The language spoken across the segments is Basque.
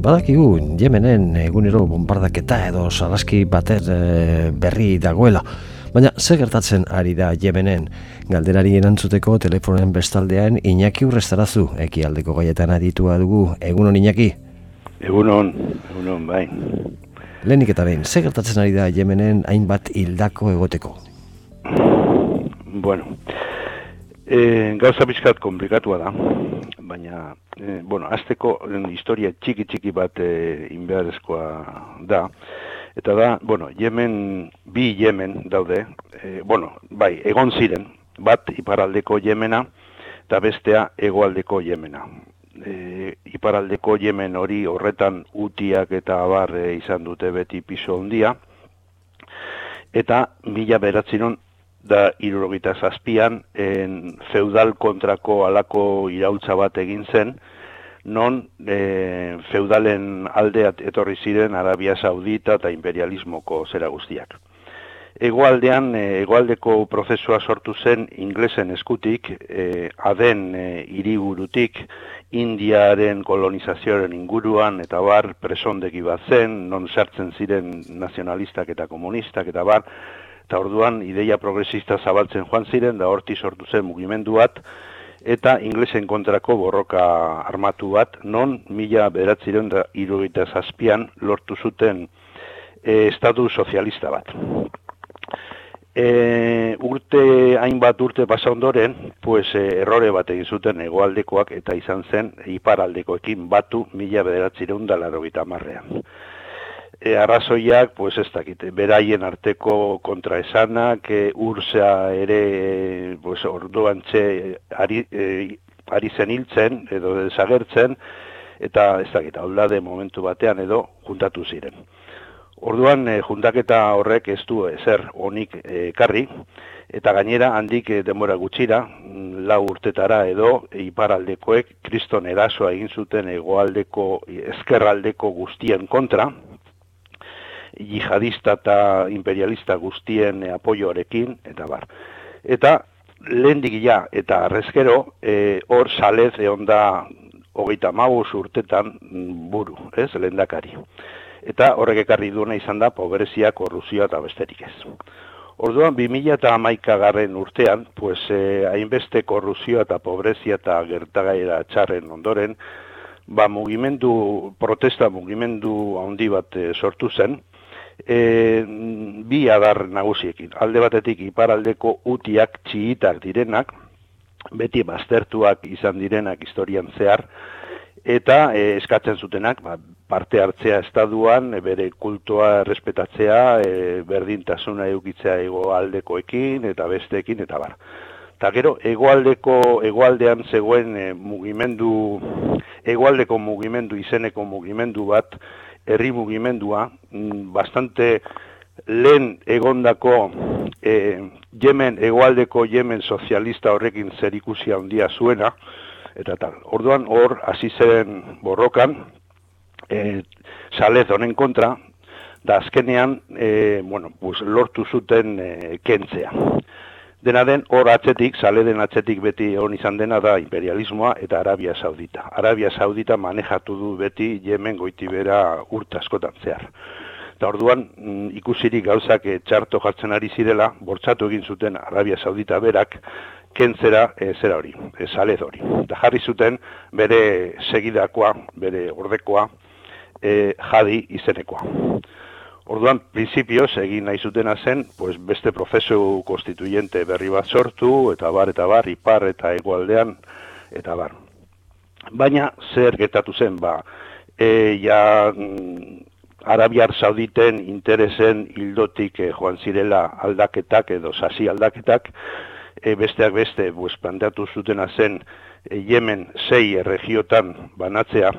Badakigu, Yemenen egunero bombardaketa edo salaski bater e, berri dagoela. Baina, ze gertatzen ari da Yemenen? Galderari erantzuteko telefonen bestaldean Iñaki urrestarazu, ekialdeko gaietan aditua dugu. Egunon, Iñaki? Egunon, egunon, bai. Lehenik eta behin, ze gertatzen ari da Yemenen hainbat hildako egoteko? Bueno, e, gauza bizkat komplikatua da, baina, e, bueno, azteko historia txiki-txiki bat e, inbeharezkoa da, eta da, bueno, Yemen, bi Yemen daude, e, bueno, bai, egon ziren, bat iparaldeko Yemena, eta bestea egoaldeko Yemena. E, iparaldeko Yemen hori horretan utiak eta abar izan dute beti piso handia, eta mila beratzinon da irurogita zazpian, en feudal kontrako alako iraultza bat egin zen, non e, feudalen aldeat etorri ziren Arabia Saudita eta imperialismoko zera guztiak. Egoaldean, egoaldeko prozesua sortu zen inglesen eskutik, e, aden e, iriburutik, Indiaren kolonizazioaren inguruan, eta bar, presondegi bat zen, non sartzen ziren nazionalistak eta komunistak, eta bar, eta orduan ideia progresista zabaltzen joan ziren, da horti sortu zen mugimendu bat, eta inglesen kontrako borroka armatu bat, non mila beratziren da irugaita zazpian lortu zuten e, estatu sozialista bat. E, urte hainbat urte pasa ondoren, pues, e, errore bat egin zuten egoaldekoak eta izan zen iparaldekoekin batu mila beratziren da marrean e, arrazoiak, pues ez dakite, beraien arteko kontraesanak, e, ursa ere, pues orduan txe, ari, e, ari zen hiltzen, edo desagertzen, eta ez dakite, de momentu batean edo juntatu ziren. Orduan, e, juntaketa horrek ez du ezer onik e, karri, eta gainera handik e, denbora gutxira, mm, lau urtetara edo, iparaldekoek kriston erasoa egin zuten egoaldeko, ezkerraldeko guztien kontra, jihadista eta imperialista guztien apoioarekin, eta bar. Eta lehendik ja, eta arrezkero, e, hor salez egon da hogeita maus urtetan buru, ez, lehendakari. Eta horrek ekarri duena izan da, pobrezia, korruzioa eta besterik ez. Orduan, 2000 eta amaika garren urtean, pues, eh, hainbeste korruzioa eta pobrezia eta gertagaira txarren ondoren, ba, mugimendu, protesta mugimendu handi bat sortu zen, e, bi adar nagusiekin. Alde batetik iparaldeko utiak txiitak direnak, beti baztertuak izan direnak historian zehar, eta e, eskatzen zutenak ba, parte hartzea estaduan, bere kultua respetatzea, e, berdintasuna eukitzea ego aldekoekin eta besteekin, eta bar. Eta gero, egoaldeko, egoaldean zegoen e, mugimendu, egoaldeko mugimendu, izeneko mugimendu bat, herri mugimendua, mm, bastante lehen egondako e, Yemen, egoaldeko Yemen sozialista horrekin zer ikusia handia zuena, eta tal. Orduan hor hasi zen borrokan, e, salez honen kontra, da azkenean, e, bueno, pues, lortu zuten e, kentzea. Dena den, hor atzetik, sale den atzetik beti hon izan dena da imperialismoa eta Arabia Saudita. Arabia Saudita manejatu du beti Yemen goiti bera urta askotan zehar. Eta orduan mm, ikusirik gauzak txarto jartzen ari zirela, bortzatu egin zuten Arabia Saudita berak, kentzera e, zera hori, e, salez hori. Eta jarri zuten bere segidakoa, bere ordekoa, e, jadi izenekoa. Orduan, prinsipioz, egin nahi zutena zen, pues, beste prozesu konstituyente berri bat sortu, eta bar, eta bar, ipar, eta egualdean, eta bar. Baina, zer getatu zen, ba, e, ja, mm, Arabiar Sauditen interesen hildotik e, joan zirela aldaketak edo sasi aldaketak, e, besteak beste, pues, planteatu zutena zen, e, Yemen sei erregiotan banatzea,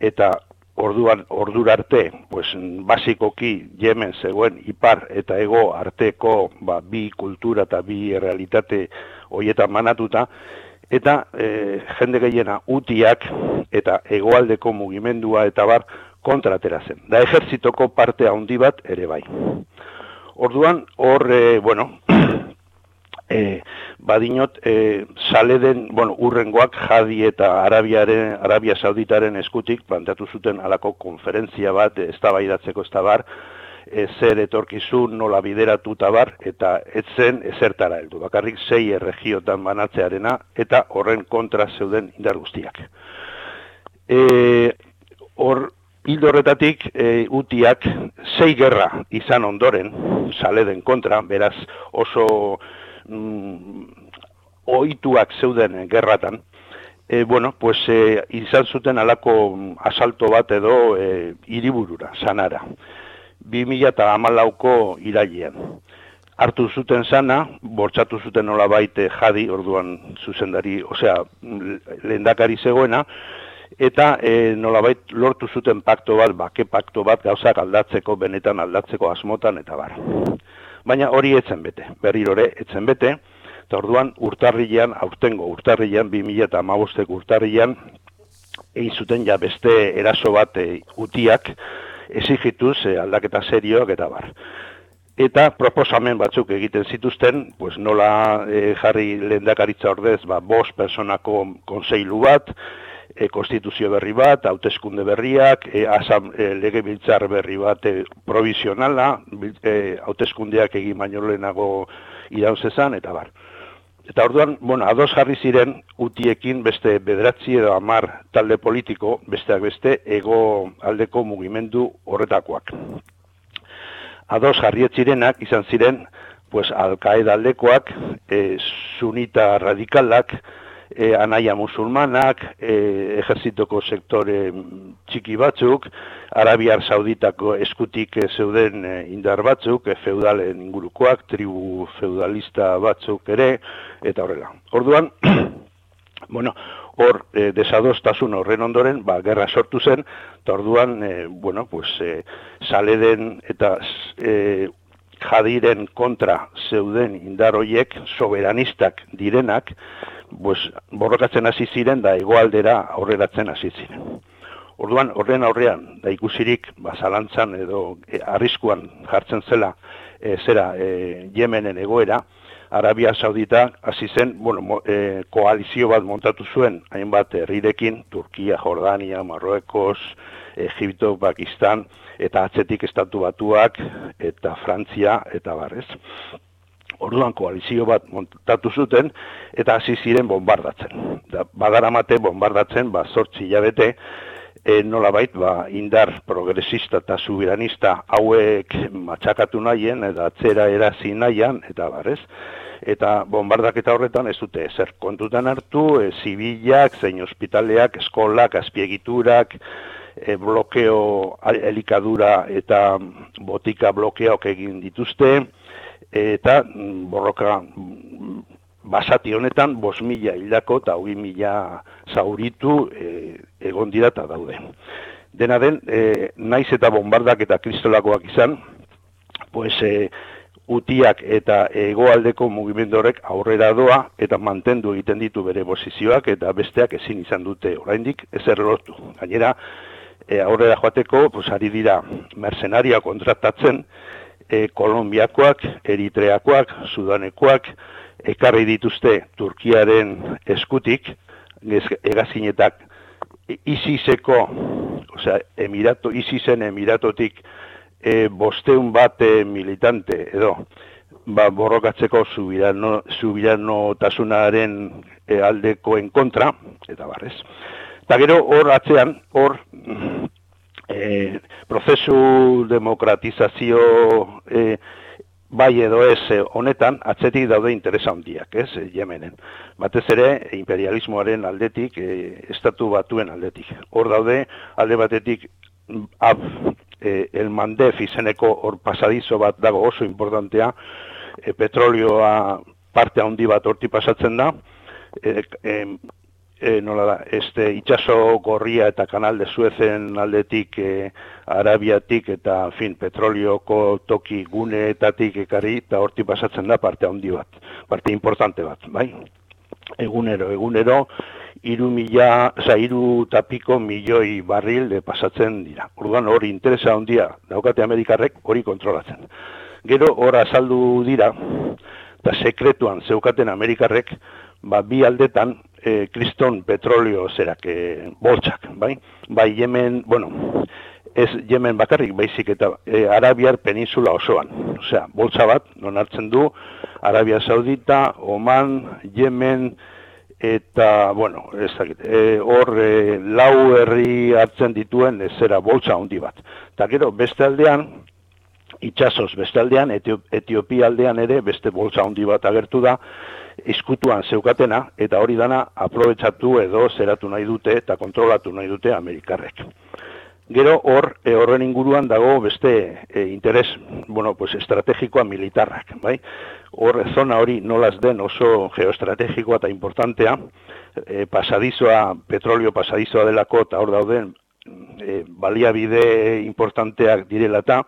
eta orduan ordura arte, pues basikoki Yemen zegoen ipar eta ego arteko ba, bi kultura eta bi realitate hoietan manatuta eta e, jende gehiena utiak eta hegoaldeko mugimendua eta bar kontratera zen. Da ejertzitoko parte handi bat ere bai. Orduan hor e, bueno, e, badinot e, sale den, bueno, urrengoak jadi eta Arabiaren, Arabia Sauditaren eskutik planteatu zuten alako konferentzia bat ez da baidatzeko ez bar e, zer etorkizun nola bideratu bar eta etzen ezertara heldu. Bakarrik sei erregiotan banatzearena eta horren kontra zeuden indar guztiak. E, hor Hildo horretatik, e, utiak sei gerra izan ondoren, sale den kontra, beraz oso mm, oituak zeuden gerratan, e, bueno, pues, e, izan zuten alako asalto bat edo e, iriburura, sanara. 2000 eta amalauko irailean. Hartu zuten sana, bortxatu zuten nola baite jadi, orduan zuzendari, osea, lehendakari zegoena, eta e, nolabait lortu zuten pakto bat, bake pakto bat gauzak aldatzeko, benetan aldatzeko asmotan eta bar baina hori etzen bete, berrirore etzen bete, eta orduan urtarrilean, aurtengo urtarrilean, 2000 eta amabostek urtarrilean, egin zuten ja beste eraso bat e, utiak, ezigituz e, aldaketa serioak eta bar. Eta proposamen batzuk egiten zituzten, pues nola e, jarri lehendakaritza ordez, ba, bos personako konseilu bat, e, konstituzio berri bat, hauteskunde berriak, e, asam, e, lege biltzar berri bat e, provisionala, e, hauteskundeak egin baino lehenago iraun zezan, eta bar. Eta orduan, bueno, ados jarri ziren utiekin beste bederatzi edo amar talde politiko, besteak beste, ego aldeko mugimendu horretakoak. Ados jarri zirenak izan ziren, pues, alkaeda aldekoak, e, sunita radikalak, e, anaia musulmanak, e, ejerzitoko sektore txiki batzuk, Arabiar Sauditako eskutik zeuden e, indar batzuk, e, feudalen ingurukoak, tribu feudalista batzuk ere, eta horrela. Orduan, bueno, hor e, desadostasun horren ondoren, ba, gerra sortu zen, eta orduan, e, bueno, pues, e, sale den eta e, jadiren kontra zeuden indaroiek soberanistak direnak, pues, borrokatzen hasi ziren da egoaldera aurreratzen hasi ziren. Orduan, horren aurrean, da ikusirik, ba, zalantzan edo e, arriskuan jartzen zela e, zera e, Yemenen egoera, Arabia Saudita hasi zen, bueno, e, koalizio bat montatu zuen, hainbat herrirekin, Turkia, Jordania, Marruekos, Egipto, Pakistan, eta atzetik estatu batuak, eta Frantzia, eta barrez orduan koalizio bat montatu zuten eta hasi ziren bombardatzen. Da, badaramate bombardatzen, ba, sortzi jabete, e, nolabait, ba, indar progresista eta subiranista hauek matxakatu nahien, eta atzera erazi nahian, eta barez, eta bombardaketa horretan ez dute zer kontutan hartu, e, zibilak, zein ospitaleak, eskolak, azpiegiturak, e, blokeo elikadura eta botika blokeok egin dituzte, eta mm, borroka mm, basati honetan bos mila hildako eta hogei mila zauritu e, egon dira eta daude. Dena den, e, naiz eta bombardak eta kristolakoak izan, pues, e, utiak eta egoaldeko mugimendu horrek aurrera doa eta mantendu egiten ditu bere posizioak eta besteak ezin izan dute oraindik ezer lortu. Gainera, e, aurrera joateko, pues, ari dira mercenaria kontratatzen, e, Kolombiakoak, Eritreakoak, Sudanekoak, ekarri dituzte Turkiaren eskutik, egazinetak ISISeko, osea, emirato, ISISen emiratotik e, bosteun bat militante edo, ba, borrokatzeko zubirano, zubirano tasunaren e, aldekoen kontra, eta barrez. Eta gero hor atzean, hor e, prozesu demokratizazio e, bai edo ez e, honetan atzetik daude interesa handiak, ez, Yemenen. Batez ere, imperialismoaren aldetik, e, estatu batuen aldetik. Hor daude, alde batetik, ab, e, el mandef izeneko hor pasadizo bat dago oso importantea, e, petrolioa parte handi bat horti pasatzen da, e, e, e, nola da, este itxaso gorria eta kanal de Suezen aldetik e, Arabiatik eta fin petrolioko toki guneetatik ekarri eta horti pasatzen da parte handi bat, parte importante bat, bai? Egunero, egunero, iru mila, oza, iru tapiko milioi barril de pasatzen dira. Orduan hori interesa handia daukate Amerikarrek hori kontrolatzen. Gero hor azaldu dira, eta sekretuan zeukaten Amerikarrek, ba, bi aldetan, e, kriston petrolio zerak e, boltsak, bai? Bai, Yemen, bueno, ez Yemen bakarrik, baizik eta e, Arabiar peninsula osoan. Osea, boltsa bat, non hartzen du, Arabia Saudita, Oman, Yemen, eta, bueno, ez dakit, e, hor e, lau herri hartzen dituen zera boltsa handi bat. Eta gero, beste aldean, itxasoz beste aldean, Etiopia aldean ere beste boltsa handi bat agertu da, izkutuan zeukatena, eta hori dana aprobetsatu edo zeratu nahi dute eta kontrolatu nahi dute Amerikarrek. Gero hor e, horren inguruan dago beste e, interes, bueno, pues estrategikoa militarrak, bai? Hor zona hori nolaz den oso geoestrategikoa eta importantea, e, pasadizoa, petrolio pasadizoa delako eta hor dauden e, baliabide importanteak direla eta,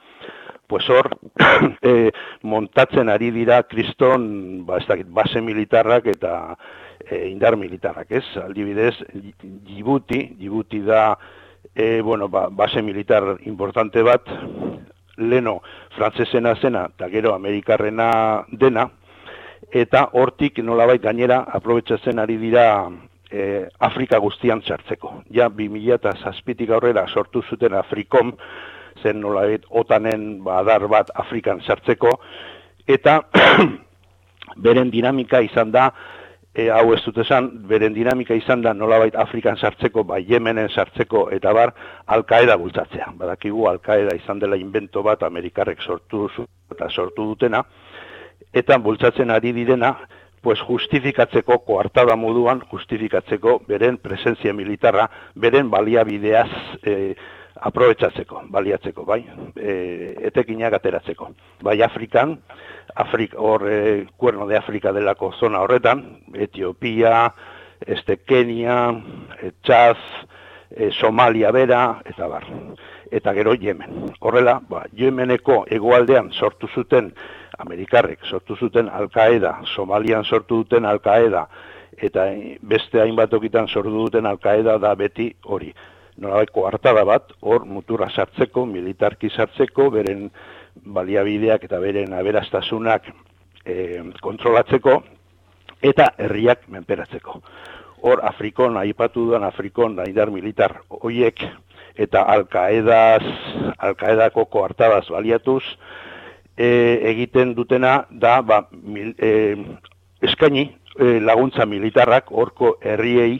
pues hor e, montatzen ari dira kriston ba, ez dakit, base militarrak eta e, indar militarrak, ez? Aldibidez, Djibouti, Djibouti da e, bueno, ba, base militar importante bat, leno frantzesena zena, eta gero amerikarrena dena, eta hortik nolabait gainera aprobetsatzen ari dira e, Afrika guztian txartzeko. Ja, 2000 eta zazpitik aurrera sortu zuten Afrikom, zen nolabait otanen badar bat Afrikan txartzeko, eta beren dinamika izan da, e, hau ez dut esan, beren dinamika izan da nolabait Afrikan sartzeko, bai Yemenen sartzeko, eta bar, Alkaeda bultzatzea. Badakigu Alkaeda izan dela invento bat Amerikarrek sortu eta sortu dutena, eta bultzatzen ari direna, pues justifikatzeko, koartada moduan, justifikatzeko beren presentzia militarra, beren baliabideaz e, aprobetsatzeko, baliatzeko, bai, e, etekinak ateratzeko. Bai Afrikan, Afrika, hor, e, kuerno de Afrika delako zona horretan, Etiopia, este Kenia, e, Txaz, e, Somalia bera, eta bar. Eta gero Yemen. Horrela, ba, Yemeneko egoaldean sortu zuten, Amerikarrek sortu zuten Al-Qaeda, Somalian sortu duten Al-Qaeda, eta beste hainbat okitan sortu duten Al-Qaeda da beti hori. Norabaiko hartada bat, hor muturra sartzeko, militarki sartzeko, beren baliabideak eta beren aberastasunak e, kontrolatzeko eta herriak menperatzeko. Hor Afrikon, aipatu duan Afrikon, daidar militar hoiek eta Alkaedaz, Alkaedako koartabaz baliatuz, e, egiten dutena da ba, mil, e, eskaini e, laguntza militarrak horko herriei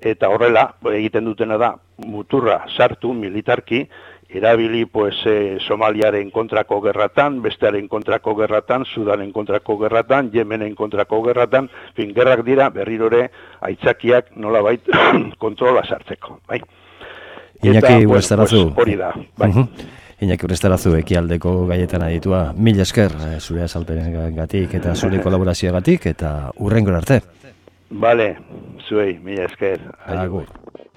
eta horrela egiten dutena da muturra sartu militarki erabili pues eh, Somaliaren kontrako gerratan, bestearen kontrako gerratan, Sudanen kontrako gerratan, Yemenen kontrako gerratan, fin gerrak dira berrirore aitzakiak nolabait kontrola sartzeko, bai. Iñaki Urestarazu. Hori da, bai. Iñaki Urestarazu ekialdeko gaietan aditua. Mil esker eh, zure azalperen gatik eta zure kolaborazioa gatik eta urrengo arte. Vale, zuei, mil esker. Agur.